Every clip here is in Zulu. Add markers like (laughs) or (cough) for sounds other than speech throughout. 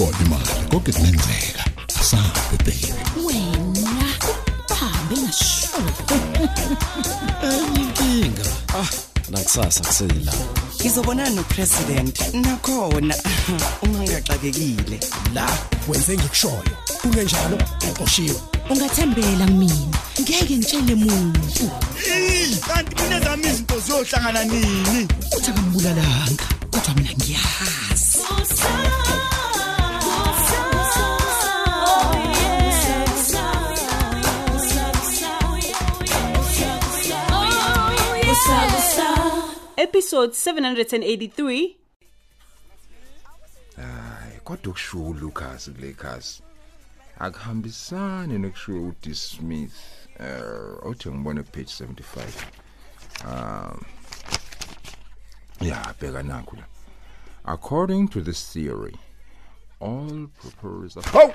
ikhona imali konke kungenzeka asabe baby wena bahambe ngasho inkinga ah nakusasa kusela. Ngizobonana nopresident nakhona. (laughs) Uma ngingaxakekile la wenze ngikushoyo. Kungenjalo uqoshiwe. Ungathembela kumina ngeke ngitshele muntu. Kanti kunezami izinto ziyohlangana nini? Uthi akambulalanga episode 783 hayi kodwa kushuka uLucas kule khasi akuhambisani nokushuka uD Smith. Eh uthi ngibone ku page 75 um yeah bheka nakho la. According to this theory all proposals Hawu!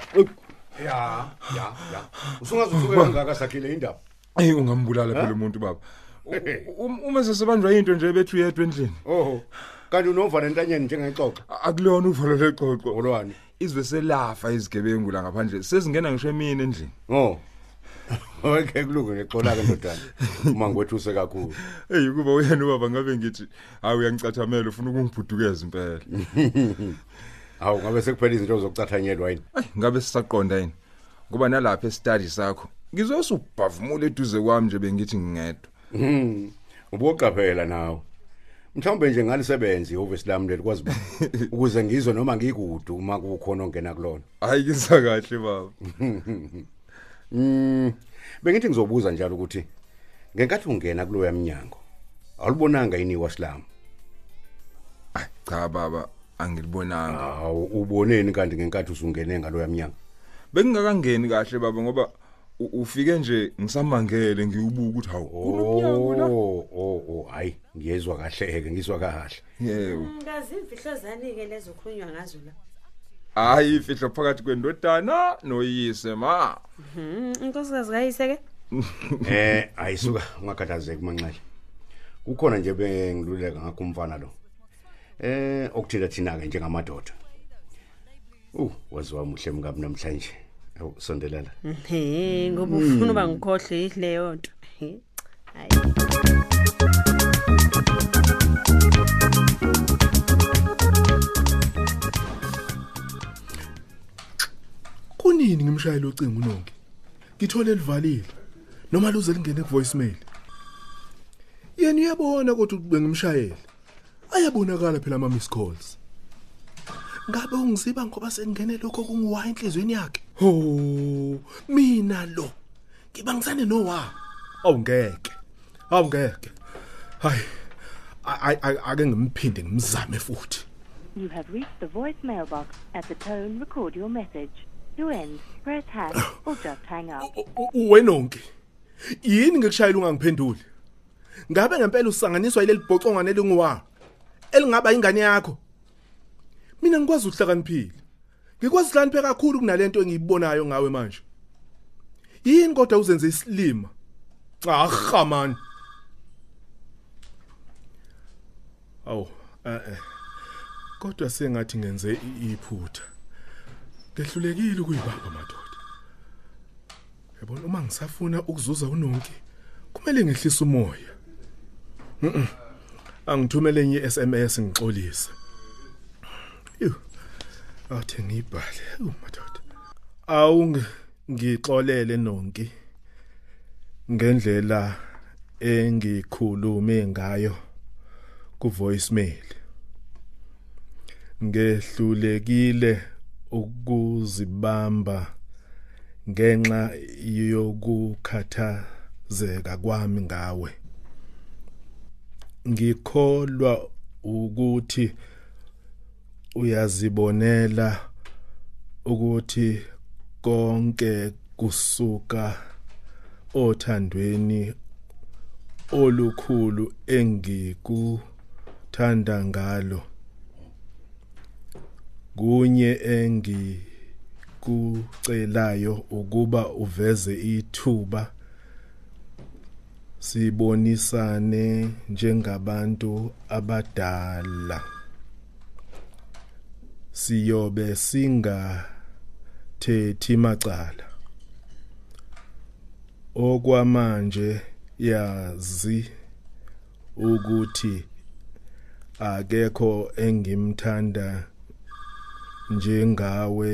Ya ya ya. Usungazusuke kangaka sakhile indaba. Ey ungambulala phela umuntu baba. Uma sesebanjwa into nje bethu yedwa endlini. Oho kanti unomvana entanyeni njengexoxa? Akulona uvalo lexoxo. Olwani izwe selafa izigebengu la ngaphandle sezingena ngisho emini endlini. Oh (laughs) okay kulunge ngexola ke ndodana. Uma ngwethuse kakhulu hey kuba uyena ubaba ngabe ngithi hayi uyangicathamela ufuna ukungibhudukeza impela. (laughs) Awu ngabe sekuphela izinto zokucathanyelwa yini? Ay, ngabe sisaqonda yini? Ngoba nalapha estudy sakho ngizosubhavumula eduze kwami nje bengithi ngingedwa. Mhm. ubuqaphela nawe. Mhlawumbe nje ngalisebenzi ihhovisi lami leli kwazi ba? (laughs) Ukuze ngizwe noma ngikude uma kukhona ongena kulona. Hayi kisa kahle baba. (laughs) Mm bengithi ngizobuza njalo ukuthi ngenkathi ungena kuloya minyango awulibonanga yini iwasilamu Ay, cha baba angilibonanga. Awu uboneni kanti ngenkathi usungene ngaloya minyango bengingakangeni kahle baba ngoba u- ufike nje ngisamangele ngiubuka ukuthi hawu kunomnyango la oh oh oh hayi ngiyezwa kahle ke ngizwa kahle. Yebo. Ngazi imfihlo zani-ke lezo khulunywa ngazo la? Hayi ifihlo phakathi kwendodana noyise ma. Mhm, inkosikazi kayise-ke? (laughs) Eh ayisuka ungakhathazeki manxele. Kukhona nje bengiluleka ngakho umfana lo. Eh okuthina thina ke njengamadoda. Uh waziwa muhle mkabi namhlanje. Awu sondelela he ngoba ufuna uba ngikhohle leyo nto. He, hayi. Kunini ngimshayela ucingo unonke ngithole livalile noma luze lingene ku voicemail. Yena uyabona kodwa bengimshayela ayabonakala phela ama miss calls. Ngabe ungiziba ngoba sengene lokho kungiwa enhlizweni yakhe? Ho mina lo ngiba ngisane no wa awungeke awungeke hayi ay ay ake ngimphinde ngimzame futhi You have reached the voicemail box. At the tone, record your message. To end, press hash or just hang up. wenonke yini ngikushayela ungangiphenduli ngabe ngempela usanganiswa yileli bhocongwane elinguwa elingaba ingane yakho mina ngikwazi ukuhlakaniphile ngikwazi ukuhlakaniphe kakhulu kunalento engiyibonayo ngawe manje. Yini kodwa uzenze isilima? Ah man awu eh eh kodwa sengathi ngenze i- iphutha. Ngehlulekile ukuyibamba madoda. Yabona uma ngisafuna ukuzuza unonke kumele ngehlise umoya. Mhm. angithumele enye SMS ngixolise. Ew. Athi ngibhale. Ew madoda. Awu ngixolele nonke ngendlela engikhulume ngayo ku voicemail. Ngehlulekile ukuzibamba ngenxa yokukhathazeka kwami ngawe. Ngikholwa ukuthi uyazibonela ukuthi konke kusuka othandweni olukhulu engikuthanda ngalo kunye engikucelayo ukuba uveze ithuba. Sibonisane njengabantu abadala. Siyobe singa thethi macala. Okwamanje yazi ukuthi akekho engimthanda njengawe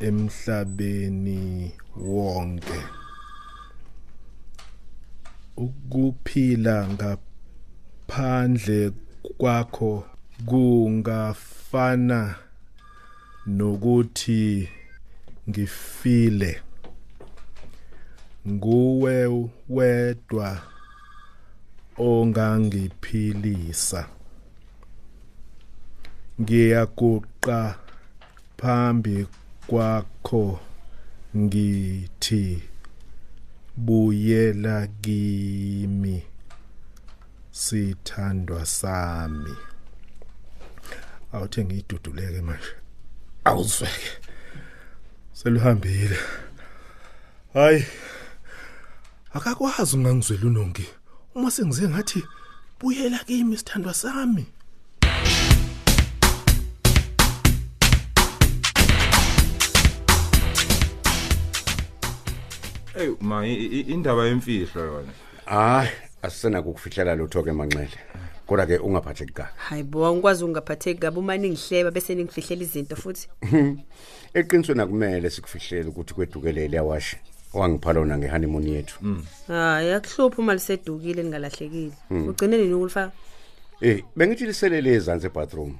emhlabeni wonke. Ukuphila ngaphandle kwakho kungafana nokuthi ngifile. Nguwe wedwa ongangiphilisa. Ngiyaguqa phambi kwakho ngithi buyela kimi sithandwa sami. Awuthe ngiduduleke manje. Awuzweke seluhambile. Hayi akakwazi ungangizwela unongi uma sengize ngathi buyela kimi sithandwa sami. Hey ma i- i- indaba yemfihlo yona. hayi asisena ukufihlela lutho ke manxele. Kodwa ke ungaphatheki kabi hayi bo angikwazi ukungaphatheki kabi. Uma ningihleba bese ningifihlela izinto futhi. (laughs) Eqinisweni akumele sikufihlele ukuthi kwedukelele yawashi owangipha lona ngehoneymoon yethu. Hayi akuhluphi uma lisedukile ningalahlekile. Ugcine nini ukulifaka? Eh bengithi liselele ezantsi ebathroom.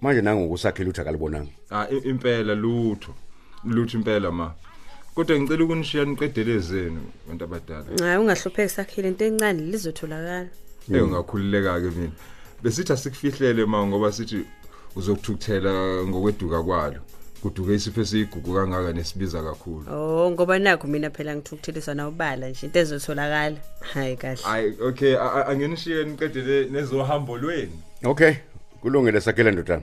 Manje nangokusakhela uthi akalibonanga. Ah i- impela lutho. Lutho impela ma. Kodwa ngicela ukunishiya niqedele zenu abantu abadala. hayi ungahlupheki sakhile. Into encane lizotholakala. Eh ungakhululeka ke mina. Besithi asikufihlele ma ngoba sithi uzokuthukuthela ngokweduka kwalo. Kuduke isipho esiyigugu kangaka nesibiza kakhulu. oh ngoba nakho mina phela ngithukuthelisa nawubala nje into ezotholakala hayi kahle Ay okay a- a- angenishiye niqedele nezohambo lweni. okay kulungile sakhela ndodana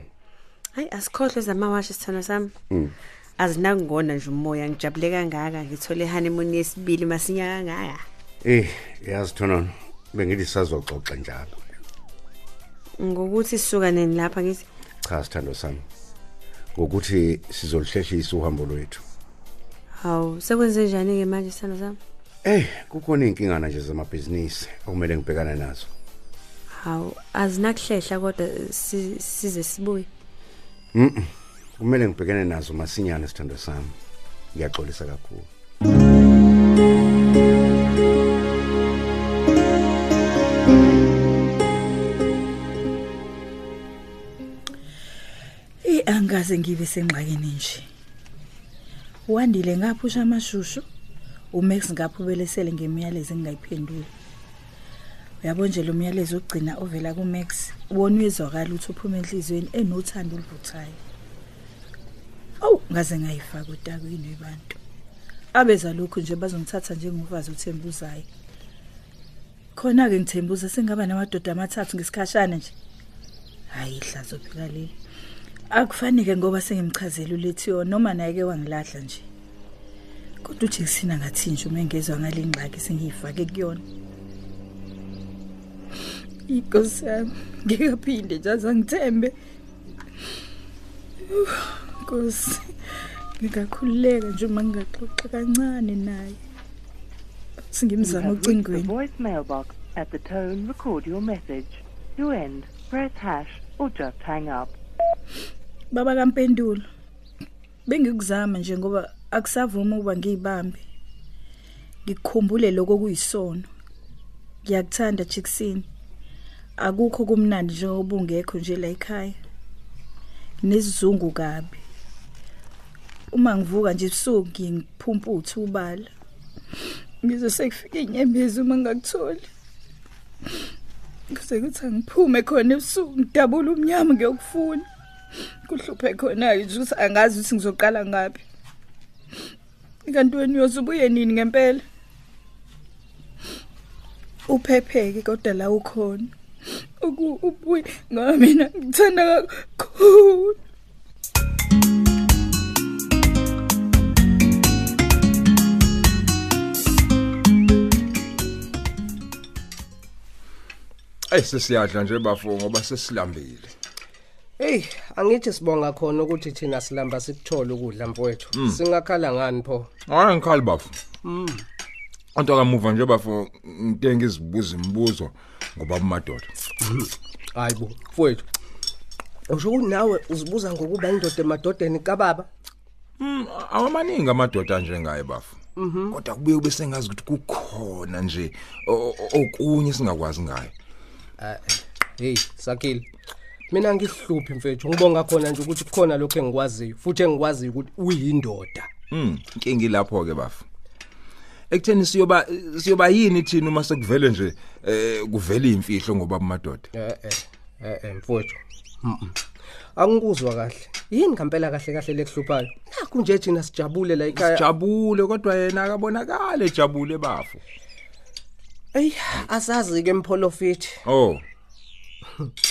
hayi asikhohlwe zamawashi sithando sami Mm. azinakungona nje umoya ngijabule kangaka ngithole honeymoon yesibili masinya kangaka eh yazi thonono bengithi sazoxoxa njalo. Ngokuthi sisuka nini lapha ngithi cha sithando sami. Ngokuthi sizolihlehlisa uhambo lwethu. Hawu sekwenze njani-ke manje sithando sami? Eh kukhona izinkingana nje zamabhizinisi okumele ngibhekane nazo. Hawu azinakuhlehla kodwa si- size sibuye. Mhm kumele ngibhekane nazo masinyane sithando sami. Ngiyaxolisa kakhulu. Eh angaze ngibe sengxakini nje. Wandile ngaphusha amashushu. uMax ngaphubelesele ngemiyalezo engingayiphenduli. Uyabo nje lo myalezo ogcina ovela kuMax wona uyezwakala ukuthi uphuma enhlizweni enothando oluvuthayo. Awu ngaze ngayifaka utakwini webantu. Abeza lokhu nje bazongithatha njengovazi uThembuzayo. Khona ke ngithembuza sengaba namadoda amathathu ngesikhashana nje. Hayi ihlazo phela leli. Akufanike ngoba sengimchazela ulethiyo noma naye ke wangilahla nje. Kodwa uJackson ngathi nje uma engezwe ngale ngxaki sengiyifake kuyona. Inkosi yami, ngikaphinde nje azangithembe. Nkosi, ngingakhululeka nje uma ngingaxoxa kancane naye. Singimzama You have reached the ucingweni. voicemail box. At the tone, record your message. To end, press hash or just hang up. Baba kaMpendulo. Bengikuzama nje ngoba akusavuma ukuba ngiyibambe. Ngikukhumbule lokho kuyisono. Ngiyakuthanda Jackson. Akukho kumnandi njengoba ungekho nje la ekhaya. Nesizungu kabi. Uma ngivuka nje ebusuku ngingiphumputha ubala. Ngize sekufika inyembezi uma ngakutholi. Kuze kuthi angiphume khona ebusuku ngidabula umnyama ngiyokufuna. Kuhluphe khona nje ukuthi angazi ukuthi ngizoqala ngapi kanti wena uyozubuye nini ngempela? Uphepheke kodwa la ukhona. Uku- ubuye ngoba mina ngithanda kakhulu. Ey sesiyadla nje bafo ngoba sesilambile. Hey, angithi sibonga khona ukuthi thina silamba sikuthola ukudla mfowethu. Mm. Singakhala ngani pho? hayi ngikhali bafu Mm. anto akamuva nje bafu ngitenga izibuzo imibuzo ngoba umadoda Hayibo, mfowethu. Usho ukuthi nawe uzibuza ngokuba indoda emadodeni kababa? Mm, awamaningi amadoda njengaye bafu Mhm. kodwa kubuye kube sengazi ukuthi kukhona nje okunye singakwazi ngayo Ah, hey, sakile. Mina ngihluphi mfethu, ngibonga khona nje ukuthi kukhona lokho engikwaziyo, futhi engikwaziyo ukuthi uyindoda. Mm, inkingi lapho ke bafu. Ekutheni siyoba siyoba yini thina uma sekuvele nje eh kuvela imfihlo ngoba amadoda. Eh eh eh mfowethu. Mhm. Angikuzwa kahle. Yini ngempela kahle kahle lekuhluphayo? Nakho nje thina sijabule la ekhaya. Sijabule kodwa yena akabonakala ejabule bafu. Ey, asazi ke mpholofithi. Oh, (laughs)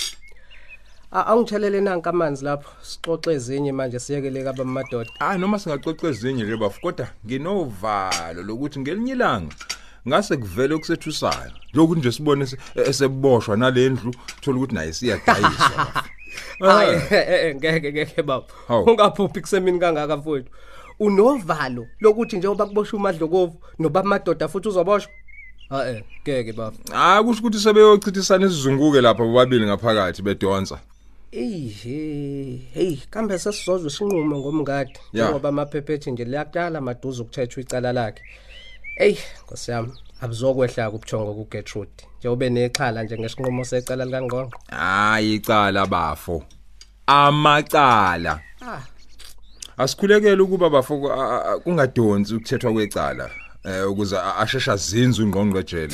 Awungithelele nanka amanzi lapho. Sixoxe ezinye manje siyekele kaba madoda. ah noma singaxoxa ezinye nje bafu kodwa nginovalo lokuthi ngelinye ilanga ngase kuvele okusethusayo. Lokuthi nje sibone ese- eseboshwa nalendlu thola ukuthi naye siyadayiswa. (laughs) Hayi, Eh. ngeke ngeke baba. Ungaphuphi kusemini kangaka mfowethu. Unovalo lokuthi njengoba kuboshwa umadlokovu noba madoda futhi uzoboshwa? Ha eh, ngeke baba. Ah kusho ukuthi sebeyochithisana isizunguke lapha bobabili ngaphakathi bedonsa. Ehe, hey, kambe sesizozwe isinqumo ngomngadi ngoba amaphephethi nje liyaqala maduze ukuthethwa icala lakhe. Ey, nkosiyami, abuzokwehla kubuthongo kuGertrude. Njengobe nexhala nje ngesinqumo secala likaNgqongqo. Hayi icala bafo. Amacala. Ah. Asikhulekele ukuba bafo kungadonsi ukuthethwa kwecala. Eh ukuze a- ashesha zinzwe ingqongqojele.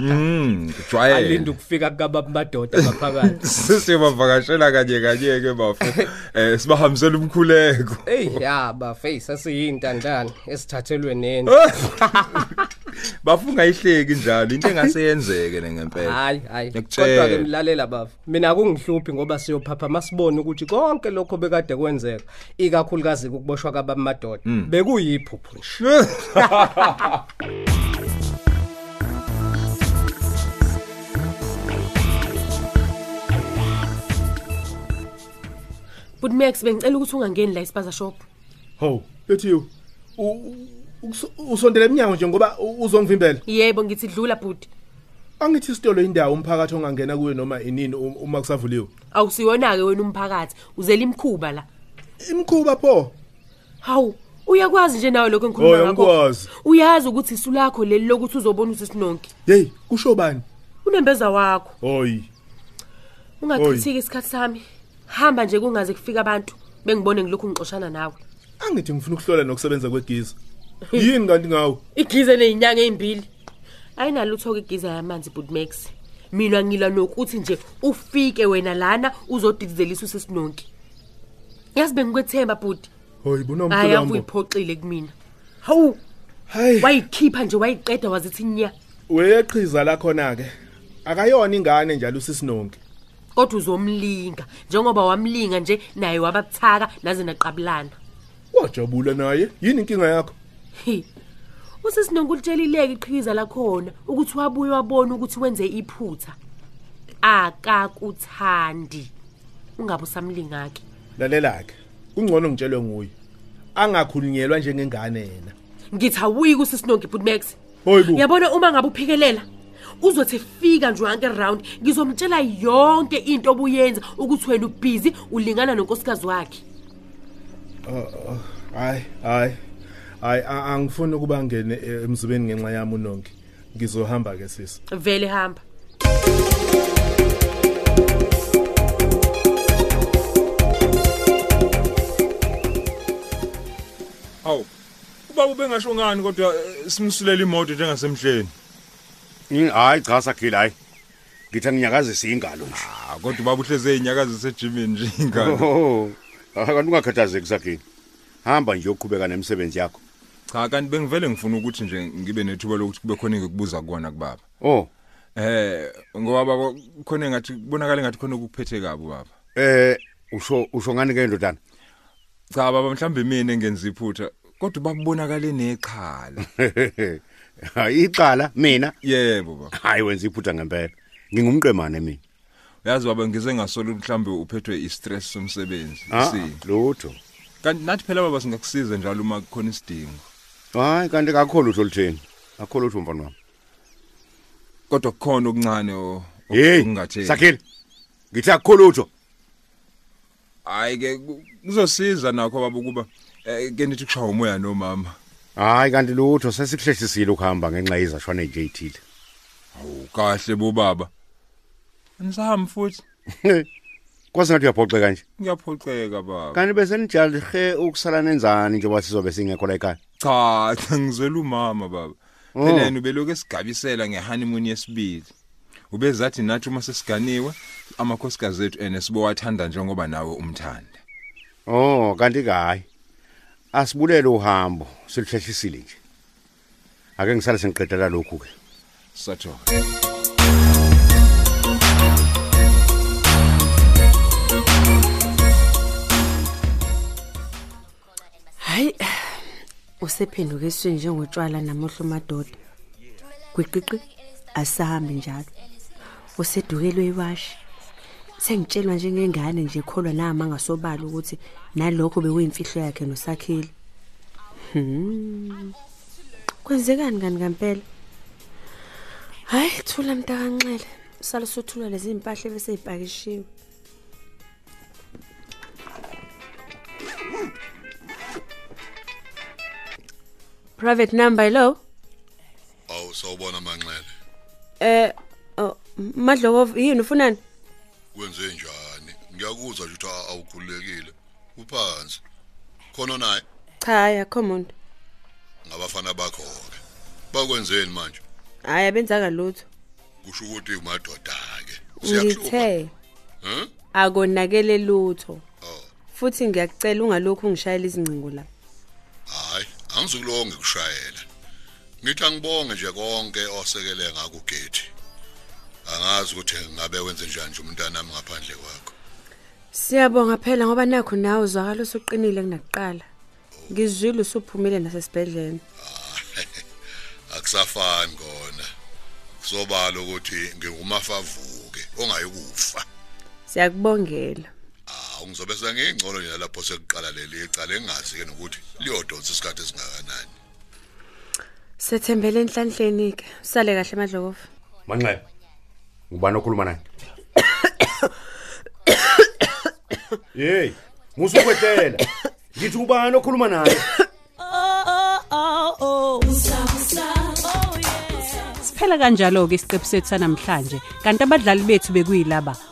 Mm, kujwayele. Alinda ukufika kukaba madoda ngaphakathi. (laughs) Sisibavakashela kanye kanye ke bafo. Eh sibahambisela umkhuleko. Ey, ya ba face asiyintandane esithathelwe neni. (laughs) Bafunga ihleki njalo into engaseyenzeke ngempela. Hayi, hayi. Ngiyakutshela. Kodwa ke mlalela baba. Mina akungihluphi ngoba siyophapha masibone ukuthi konke lokho bekade kwenzeka, ikakhulukazi ukuboshwa kwaba madoda. Mm. Bekuyiphupho nje. (laughs) but max bengicela ukuthi ungangeni la ispaza shop Ho, lethiwe. Usondele eminyango nje ngoba u- uzongivimbela. yebo ngithi dlula bhuti Angithi isitolo indawo umphakathi ongangena kuyo noma inini um- uma kusavuliwe. awusiyona-ke wena umphakathi uzela imkhuba la Imkhuba pho. hawu uyakwazi nje nawe lokho engikhuluma Hoy, ngakho angikwazi. uyazi ukuthi isu lakho leli lokuthi uzobona usisinonke Hey, kusho bani? unembeza wakho Hoyi. ungachithiki isikhathi sami hamba nje kungaze kufika abantu bengibone ngilokhu ngixoshana nawe Angithi ngifuna ukuhlola nokusebenza kwegiza. Yini kanti ngawo? igize neyinyanga ezimbili ayinalutho-ke igiza yamanzi but max mina ngilwa nokuthi nje ufike wena lana uzodidizelisa usesinonke yazi bengikwethemba bhuti Hoyi, bona hayi ave umhlolambo. uyiphoxile kumina hawu Hayi. wayikhipha nje wayiqeda wazithi nya Weqhiza la khona ke. Akayona ingane njalo usisinonke. kodwa uzomlinga njengoba wamlinga nje naye wababuthaka naze naqabulana Wajabula naye. Yini inkinga yakho? Hi usesinonke ulitshelileke iqhikiza lakhona ukuthi wabuye wabona ukuthi wenze iphutha akakuthandi ungabe usamlingaki Lalela ke. Kungcono ngitshelwe nguye. Angakhulunyelwa njengengane yena. ngithi awuyi kusisinonke but max Hoyi bu. yabona uma ngabe uphikelela uzothi fika nje wanke round ngizomtshela yonke into obuyenza ukuthi wena ubhizi ulingana nonkosikazi wakhe Uh, uh, Hayi, hayi. Hayi a- angifuni ukuba ngene eh, emzubeni ngenxa yami unonke. Ngizohamba ke sisi. vele hamba Awu. Ubaba ubengasho ngani kodwa eh, simsulela imoto njengasemhleni. Hayi cha sakhile hayi. Ngithi nginyakazisa ingalo nje. Ah kodwa ubaba uhleze inyakazi sejimini nje ingane. (laughs) Oh. Akanti ungakhathazeki sakhile. Hamba nje uqhubeka nemsebenzi yakho. Cha kanti bengivele ngifuna ukuthi nje ngibe nethuba lokuthi kube khona engikubuza kuona kubaba. Oh. Eh ngoba baba khona ngathi kubonakala ngathi khona ukuphethe kabi baba. Eh usho usho ngani ke ndodana? Cha baba mhlambe mina engenza iphutha kodwa babonakale neqhala. (laughs) Hayi iqala mina. Yebo baba. Hayi wenza iphutha ngempela. Ngingumqemane mina. uyazi baba ngize ngasolo mhlambe uphethwe i-stress somsebenzi Ah, si lutho kanti nathi phela baba singakusiza njalo uma kukhona isidingo hayi kanti kakho lutho lutheni akho lutho mfana wami. Kodwa kukhona okuncane o- hey okungatheni sakhile. Ngithi akho lutho hayi ke ku- kuzosiza nakho baba ukuba eh, ke nithi kushaya umoya nomama. Hayi kanti lutho sesikuhlehlisile ukuhamba ngenxa yezashwana nje ethile awu kahle bo baba anisahamba futhi. (laughs) kwase ngathi uyaphoxeka nje ngiyaphoxeka baba. Kanti bese nijahe ukusala nenzani njengoba sizobe singekho la ekhaya? Cha cha (laughs) ngizwela umama baba. Oh. phela yena ubeloku esigabisela ngehoneymoon yesibili. Ubezathi nathi uma sesiganiwe amakhosikazi ethu ene sibowathanda njengoba nawe umthanda oh kanti hayi. Asibulele uhambo siluhlehlisile nje. Ake ngisale sengiqedela lokhu ke satho usephenduke esweni njengotshwala namohlo madoda. Gwiqiqi asahambi njalo. Usedukelwe iwashi. Sengitshelwa njengengane nje ekholwa nama ngasobala ukuthi nalokho bekuyimfihlo yakhe nosakhile. Hmm. kwenzekani kani kampela? Hayi thula mntakanxele. Sale sothula lezi mpahla bese private number hello? Awu sawubona manxele. Eh oh, madloko yini ufunani kwenze njani? Ngiyakuzwa nje ukuthi a- awukhululekile. Uphansi. Khona naye? Cha yakho muntu ngabafana bakho ke bakwenzeni manje? Hayi abenzanga lutho. Kusho ukuthi umadoda ke ngithe hm akonakele lutho. Futhi ngiyakucela ungalokhu ngishayela izingcingo la. Hayi angizukulonge kushayela. Ngithi angibonge nje konke osekele ngako ugethi. Angazi ukuthi ngabe wenze njani nje umntana nami ngaphandle kwakho. Siyabonga phela ngoba nakho nawe uzwakala usuqinile kunakuqala. Ngizwile usuphumile nasesibhedlela (laughs) akusafani kona. Kusobala ukuthi ngingumafavuke ongayikufa siyakubongela. Awu ngizobe sengingcono nje lapho sekuqala leli icala engazi ke nokuthi liyodonsa isikhathi esingakanani. Sethembele enhlanhleni ke usale kahle madlokofu manxele ngubani okhuluma naye? Hey musukwetela ngithi ubani okhuluma naye? Siphela kanjalo ke isiqephu sethu sanamhlanje. Kanti abadlali bethu bekuyilaba.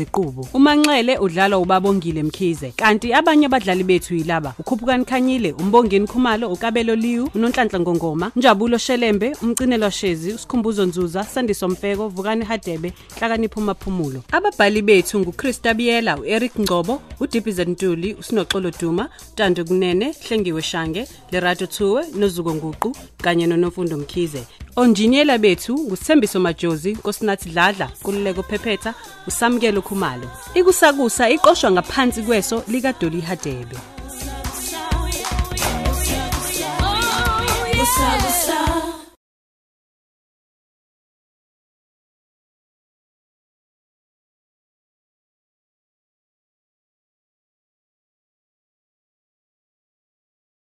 Ziqubu uManxele udlala uBabongile Mkhize kanti abanye abadlali bethu yilaba uKhuphukani Khanyile uMbongeni Khumalo uKabelo Liwu uNonhlanhla Ngongoma Njabulo Shelembe umcinelo Shezi uSikhumbuzo Nzuza Sandiso Mfeko Vukani Hadebe Hlakanipho Maphumulo ababhali bethu nguChrista Biyela uEric Ngcobo uDippy Ntuli uSinoxolo Duma Tando Kunene Hlengiwe Shange Lerato Thuwe noZuko Nguqu kanye noNofundo Mkhize. Onjiniyela bethu ngusithembiso majozi nkosinathi dladla kululeko phephetha usamukelo khumalo. Ikusakusa iqoshwa ngaphansi kweso likadoli hadebe. Usabusa